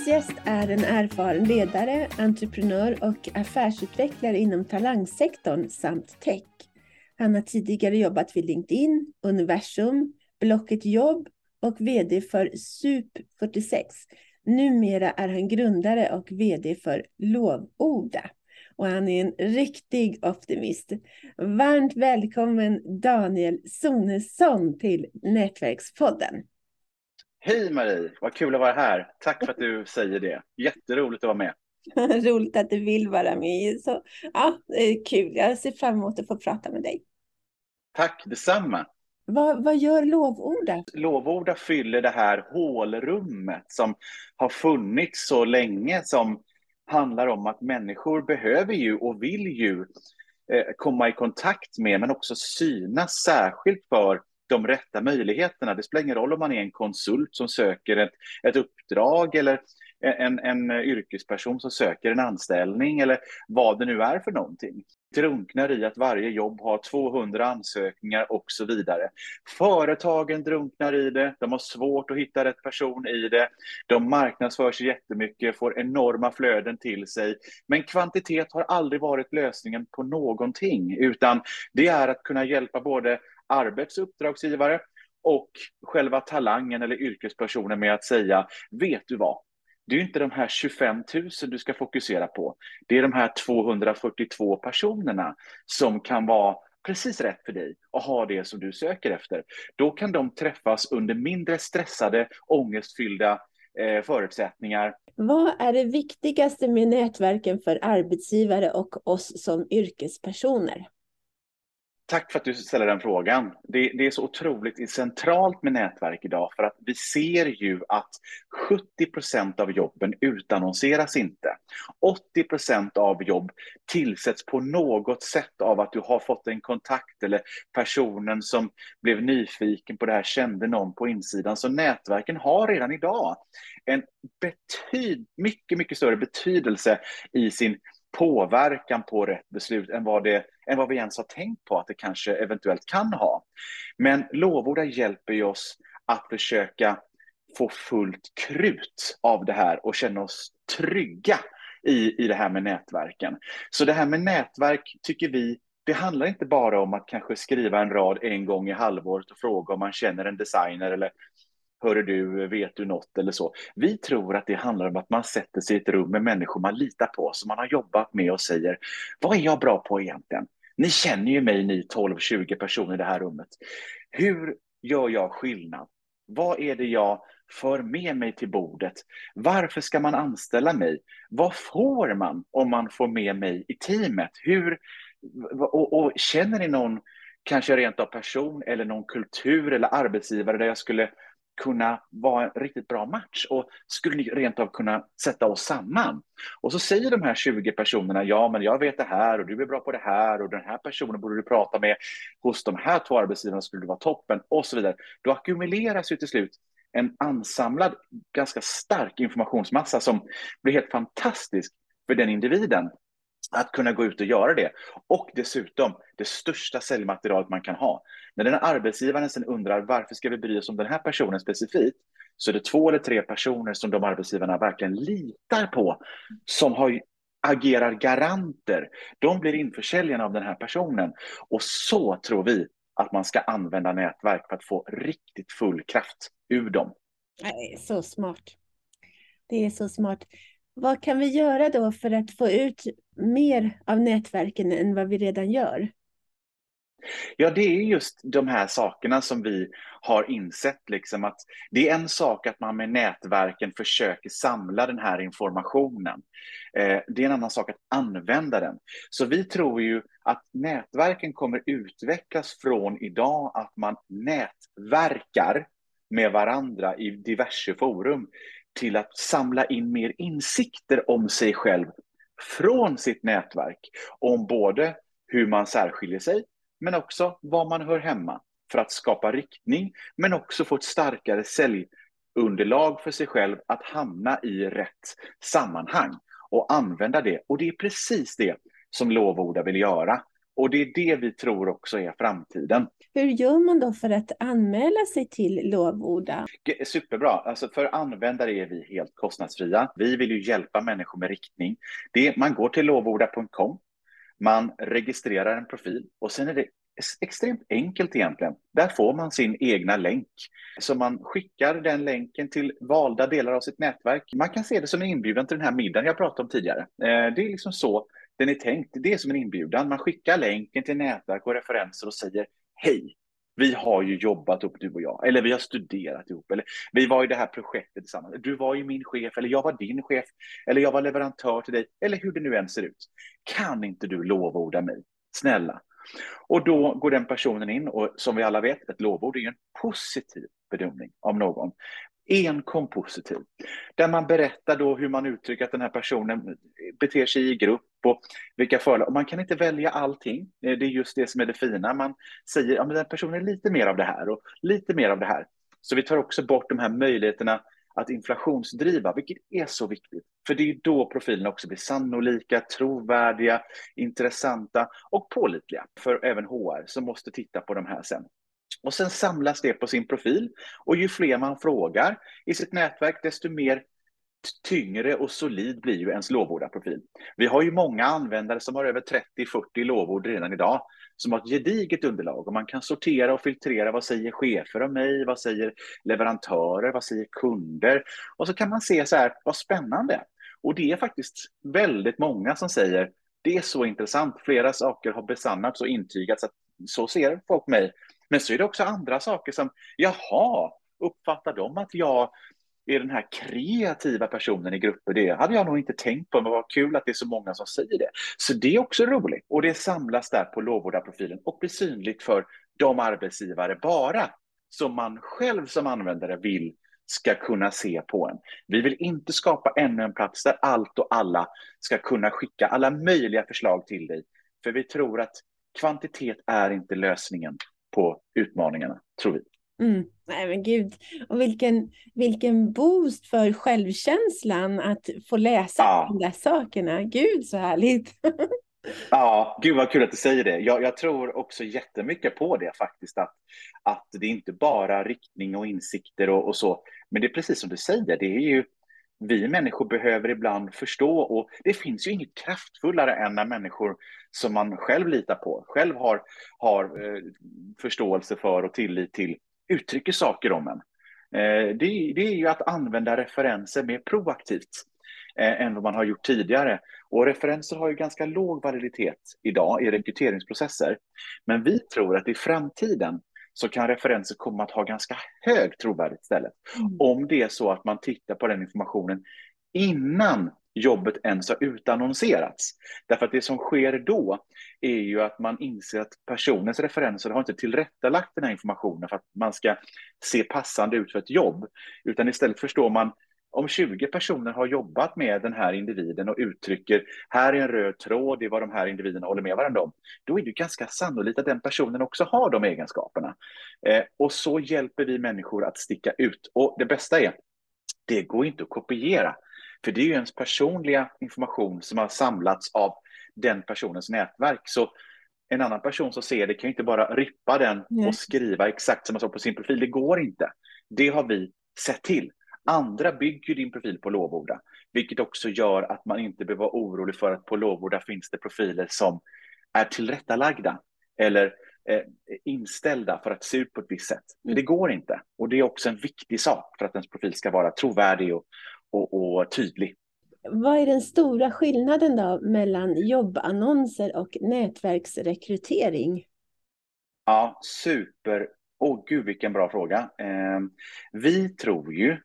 Dagens gäst är en erfaren ledare, entreprenör och affärsutvecklare inom talangsektorn samt tech. Han har tidigare jobbat vid LinkedIn, Universum, Blocket Jobb och VD för SUP46. Numera är han grundare och VD för Lovorda och han är en riktig optimist. Varmt välkommen Daniel Sonesson till Nätverkspodden. Hej Marie, vad kul att vara här. Tack för att du säger det. Jätteroligt att vara med. Roligt att du vill vara med. Så, ja, kul. Jag ser fram emot att få prata med dig. Tack detsamma. Vad, vad gör Lovorda? Lovorda fyller det här hålrummet som har funnits så länge som handlar om att människor behöver ju och vill ju eh, komma i kontakt med men också synas särskilt för de rätta möjligheterna. Det spelar ingen roll om man är en konsult som söker ett, ett uppdrag eller en, en yrkesperson som söker en anställning eller vad det nu är för någonting. Drunknar i att varje jobb har 200 ansökningar och så vidare. Företagen drunknar i det, de har svårt att hitta rätt person i det. De marknadsför sig jättemycket, får enorma flöden till sig. Men kvantitet har aldrig varit lösningen på någonting, utan det är att kunna hjälpa både arbetsuppdragsgivare och själva talangen eller yrkespersonen med att säga, vet du vad? Det är inte de här 25 000 du ska fokusera på. Det är de här 242 personerna som kan vara precis rätt för dig och ha det som du söker efter. Då kan de träffas under mindre stressade, ångestfyllda eh, förutsättningar. Vad är det viktigaste med nätverken för arbetsgivare och oss som yrkespersoner? Tack för att du ställer den frågan. Det, det, är så otroligt centralt med nätverk idag för att vi ser ju att 70 procent av jobben utannonseras inte. 80 procent av jobb tillsätts på något sätt av att du har fått en kontakt eller personen som blev nyfiken på det här kände någon på insidan. Så nätverken har redan idag en betyd, mycket, mycket större betydelse i sin påverkan på rätt beslut än vad, det, än vad vi ens har tänkt på att det kanske eventuellt kan ha. Men lovorda hjälper ju oss att försöka få fullt krut av det här och känna oss trygga i, i det här med nätverken. Så det här med nätverk tycker vi, det handlar inte bara om att kanske skriva en rad en gång i halvåret och fråga om man känner en designer eller Hörru du, vet du något eller så. Vi tror att det handlar om att man sätter sig i ett rum med människor man litar på, som man har jobbat med och säger, vad är jag bra på egentligen? Ni känner ju mig, ni 12-20 personer i det här rummet. Hur gör jag skillnad? Vad är det jag för med mig till bordet? Varför ska man anställa mig? Vad får man om man får med mig i teamet? Hur, och, och känner ni någon, kanske rent av person eller någon kultur eller arbetsgivare där jag skulle kunna vara en riktigt bra match och skulle ni rent av kunna sätta oss samman. Och så säger de här 20 personerna, ja men jag vet det här och du är bra på det här och den här personen borde du prata med, hos de här två arbetsgivarna skulle du vara toppen och så vidare. Då ackumuleras ju till slut en ansamlad, ganska stark informationsmassa som blir helt fantastisk för den individen att kunna gå ut och göra det. Och dessutom det största säljmaterialet man kan ha. När den arbetsgivaren sen undrar varför ska vi bry oss om den här personen specifikt, så är det två eller tre personer som de arbetsgivarna verkligen litar på, som har, agerar garanter. De blir införsäljarna av den här personen. Och så tror vi att man ska använda nätverk för att få riktigt full kraft ur dem. Det är så smart. Det är så smart. Vad kan vi göra då för att få ut mer av nätverken än vad vi redan gör? Ja, det är just de här sakerna som vi har insett. Liksom att det är en sak att man med nätverken försöker samla den här informationen. Eh, det är en annan sak att använda den. Så vi tror ju att nätverken kommer utvecklas från idag att man nätverkar med varandra i diverse forum till att samla in mer insikter om sig själv från sitt nätverk. Om både hur man särskiljer sig, men också var man hör hemma. För att skapa riktning, men också få ett starkare säljunderlag för sig själv att hamna i rätt sammanhang och använda det. Och det är precis det som Lovorda vill göra. Och det är det vi tror också är framtiden. Hur gör man då för att anmäla sig till Lovorda? Superbra. Alltså för användare är vi helt kostnadsfria. Vi vill ju hjälpa människor med riktning. Det, man går till lovorda.com, man registrerar en profil och sen är det extremt enkelt egentligen. Där får man sin egna länk. Så man skickar den länken till valda delar av sitt nätverk. Man kan se det som en inbjudan till den här middagen jag pratade om tidigare. Eh, det är liksom så den är tänkt. Det är som en inbjudan. Man skickar länken till nätverk och referenser och säger hej. Vi har ju jobbat upp du och jag, eller vi har studerat ihop, eller vi var i det här projektet tillsammans. Du var ju min chef, eller jag var din chef, eller jag var leverantör till dig, eller hur det nu än ser ut. Kan inte du lovorda mig? Snälla, och då går den personen in och som vi alla vet, ett lovord är ju en positiv bedömning av någon. Enkom positiv. Där man berättar då hur man uttrycker att den här personen beter sig i grupp och vilka fördelar. Man kan inte välja allting. Eh, det är just det som är det fina. Man säger att ja, den personen är lite mer av det här och lite mer av det här. Så vi tar också bort de här möjligheterna att inflationsdriva, vilket är så viktigt. För det är då profilerna också blir sannolika, trovärdiga, intressanta och pålitliga för även HR som måste titta på de här sen. Och sen samlas det på sin profil. Och ju fler man frågar i sitt nätverk, desto mer tyngre och solid blir ju ens lovordarprofil. Vi har ju många användare som har över 30-40 lovord redan idag som har ett gediget underlag. Och man kan sortera och filtrera. Vad säger chefer om mig, vad säger leverantörer, vad säger kunder? Och så kan man se så här, vad spännande. Och det är faktiskt väldigt många som säger det är så intressant, flera saker har besannats och intygats att så ser folk mig. Men så är det också andra saker som, jaha, uppfattar de att jag är den här kreativa personen i grupper. Det hade jag nog inte tänkt på, men vad kul att det är så många som säger det. Så det är också roligt. Och det samlas där på lovordarprofilen och blir synligt för de arbetsgivare bara som man själv som användare vill ska kunna se på en. Vi vill inte skapa ännu en plats där allt och alla ska kunna skicka alla möjliga förslag till dig. För vi tror att kvantitet är inte lösningen på utmaningarna, tror vi. Mm. Nej men gud, och vilken, vilken boost för självkänslan att få läsa ja. de där sakerna. Gud så härligt. ja, gud vad kul att du säger det. Jag, jag, tror också jättemycket på det faktiskt, att, att det är inte bara riktning och insikter och, och så, men det är precis som du säger, det är ju vi människor behöver ibland förstå och det finns ju inget kraftfullare än när människor som man själv litar på, själv har, har eh, förståelse för och tillit till uttrycker saker om en. Eh, det, det, är ju att använda referenser mer proaktivt eh, än vad man har gjort tidigare. Och referenser har ju ganska låg validitet idag i rekryteringsprocesser. Men vi tror att i framtiden så kan referenser komma att ha ganska hög trovärdighet istället. Mm. Om det är så att man tittar på den informationen innan jobbet ens har utannonserats. Därför att det som sker då är ju att man inser att personens referenser har inte tillrättalagt den här informationen för att man ska se passande ut för ett jobb, utan istället förstår man om 20 personer har jobbat med den här individen och uttrycker här är en röd tråd, är vad de här individerna håller med varandra om, då är det ganska sannolikt att den personen också har de egenskaperna. Eh, och så hjälper vi människor att sticka ut. Och det bästa är, det går inte att kopiera. För det är ju ens personliga information som har samlats av den personens nätverk. Så en annan person som ser det kan ju inte bara rippa den Nej. och skriva exakt som man såg på sin profil. Det går inte. Det har vi sett till. Andra bygger din profil på lovorda, vilket också gör att man inte behöver vara orolig för att på lovorda finns det profiler som är tillrättalagda eller eh, inställda för att se ut på ett visst sätt. Mm. Det går inte. Och det är också en viktig sak för att ens profil ska vara trovärdig och, och, och tydlig. Vad är den stora skillnaden då mellan jobbannonser och nätverksrekrytering? Ja, super. Åh oh, gud vilken bra fråga. Eh, vi tror ju,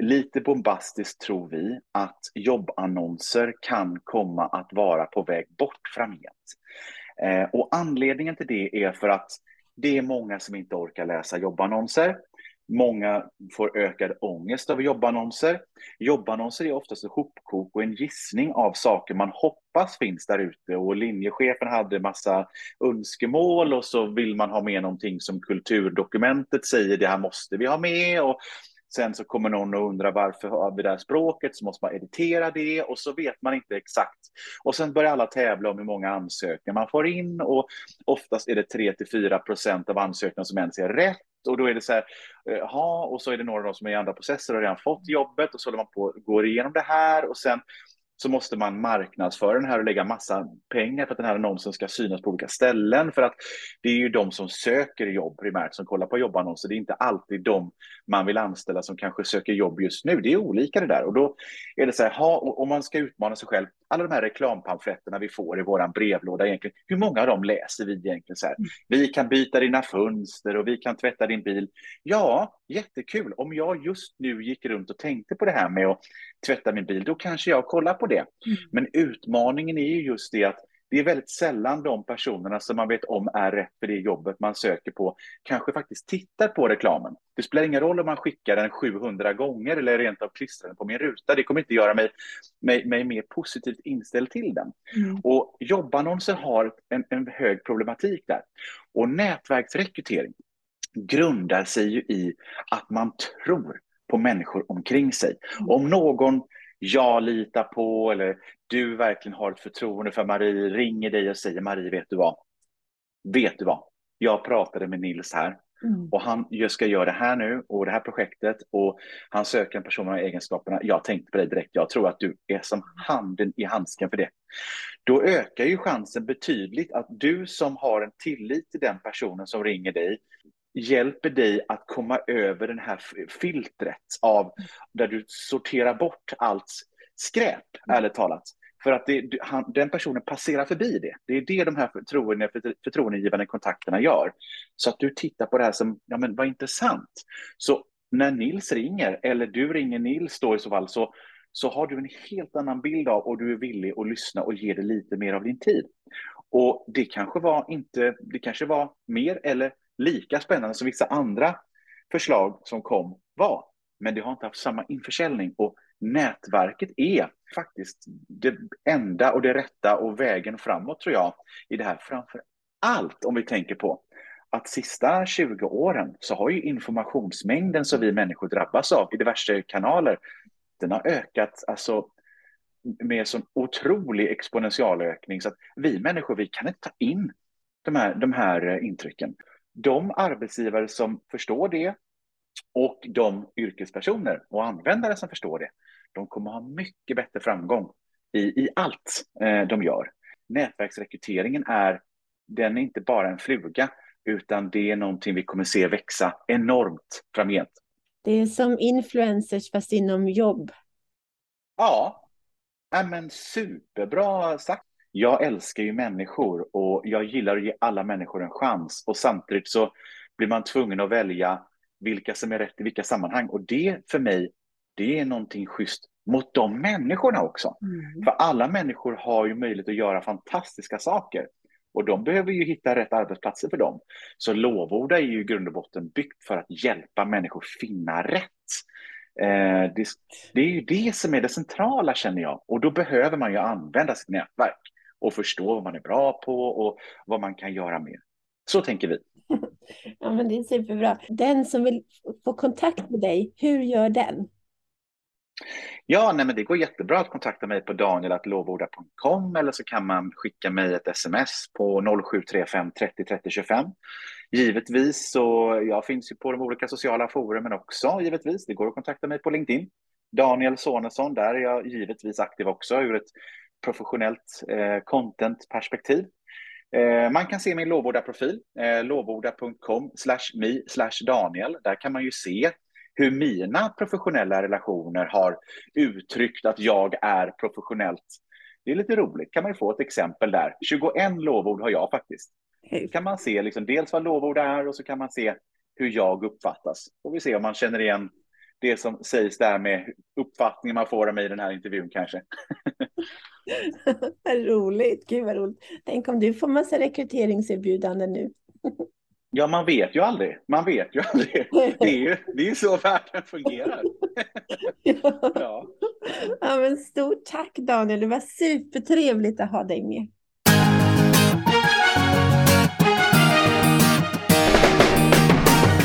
lite bombastiskt tror vi, att jobbannonser kan komma att vara på väg bort framgent. Eh, och anledningen till det är för att det är många som inte orkar läsa jobbannonser. Många får ökad ångest av jobbannonser. Jobbannonser är oftast ett hopkok och en gissning av saker man hoppas finns där ute. Och linjechefen hade massa önskemål och så vill man ha med någonting som kulturdokumentet säger, det här måste vi ha med. Och Sen så kommer någon och undrar varför har vi det här språket, så måste man editera det och så vet man inte exakt. Och sen börjar alla tävla om hur många ansökningar man får in och oftast är det 3 till 4 procent av ansökningarna som ens är rätt. Och då är det så här, eh, ja, och så är det några som är i andra processer och redan fått jobbet och så håller man på går igenom det här och sen så måste man marknadsföra den här och lägga massa pengar för att den här annonsen ska synas på olika ställen. För att det är ju de som söker jobb primärt som kollar på jobbannonser. Det är inte alltid de man vill anställa som kanske söker jobb just nu. Det är olika det där. Och då är det så här, ha, om man ska utmana sig själv, alla de här reklampamfletterna vi får i vår brevlåda egentligen, hur många av dem läser vi egentligen så här? Mm. Vi kan byta dina fönster och vi kan tvätta din bil. Ja, jättekul. Om jag just nu gick runt och tänkte på det här med att tvätta min bil, då kanske jag kollar på det. Mm. Men utmaningen är ju just det att det är väldigt sällan de personerna som man vet om är rätt för det jobbet man söker på kanske faktiskt tittar på reklamen. Det spelar ingen roll om man skickar den 700 gånger eller rent av klistrar den på min ruta. Det kommer inte göra mig, mig, mig mer positivt inställd till den. Mm. Och jobbannonser har en, en hög problematik där. Och nätverksrekrytering grundar sig ju i att man tror på människor omkring sig. Mm. Om någon jag litar på eller du verkligen har ett förtroende för Marie ringer dig och säger Marie, vet du vad? Vet du vad? Jag pratade med Nils här mm. och han ska göra det här nu och det här projektet och han söker en person med egenskaperna. Jag tänkte på dig direkt. Jag tror att du är som handen i handsken för det. Då ökar ju chansen betydligt att du som har en tillit till den personen som ringer dig hjälper dig att komma över den här filtret av där du sorterar bort allt skräp, mm. ärligt talat. För att det, han, den personen passerar förbi det. Det är det de här förtroende, förtroendegivande kontakterna gör. Så att du tittar på det här som, ja men vad intressant. Så när Nils ringer, eller du ringer Nils då i så fall, så, så har du en helt annan bild av och du är villig att lyssna och ge det lite mer av din tid. Och det kanske var inte, det kanske var mer eller lika spännande som vissa andra förslag som kom var. Men det har inte haft samma införsäljning och nätverket är faktiskt det enda och det rätta och vägen framåt tror jag i det här. Framför allt om vi tänker på att sista 20 åren så har ju informationsmängden som vi människor drabbas av i diverse kanaler, den har ökat alltså med sån otrolig exponentialökning så att vi människor, vi kan inte ta in de här, de här eh, intrycken de arbetsgivare som förstår det och de yrkespersoner och användare som förstår det, de kommer ha mycket bättre framgång i, i allt eh, de gör. Nätverksrekryteringen är, den är inte bara en fluga, utan det är någonting vi kommer se växa enormt framgent. Det är som influencers fast inom jobb. Ja, men superbra sagt jag älskar ju människor och jag gillar att ge alla människor en chans och samtidigt så blir man tvungen att välja vilka som är rätt i vilka sammanhang och det för mig, det är någonting schysst mot de människorna också. Mm. För alla människor har ju möjlighet att göra fantastiska saker och de behöver ju hitta rätt arbetsplatser för dem. Så lovorda är ju i grund och botten byggt för att hjälpa människor finna rätt. Eh, det, det, är ju det som är det centrala känner jag och då behöver man ju använda sitt nätverk och förstå vad man är bra på och vad man kan göra mer. Så tänker vi. Ja, men det är superbra. Den som vill få kontakt med dig, hur gör den? Ja, nej, men det går jättebra att kontakta mig på daniel.lovorda.com eller så kan man skicka mig ett sms på 0735 30 30 25. Givetvis så jag finns ju på de olika sociala forumen också, givetvis. Det går att kontakta mig på LinkedIn. Daniel Sonesson, där är jag givetvis aktiv också ur ett professionellt eh, content-perspektiv. Eh, man kan se min lovorda-profil, eh, lovorda.com me Daniel. Där kan man ju se hur mina professionella relationer har uttryckt att jag är professionellt. Det är lite roligt, kan man ju få ett exempel där. 21 lovord har jag faktiskt. kan man se liksom dels vad lovord är och så kan man se hur jag uppfattas. Får vi se om man känner igen det som sägs där med uppfattningen man får av mig i den här intervjun kanske. roligt, gud vad roligt. Tänk om du får massa rekryteringserbjudanden nu. ja, man vet ju aldrig. Man vet ju aldrig. Det är ju det är så världen fungerar. ja. ja. ja, men stort tack Daniel. Det var supertrevligt att ha dig med.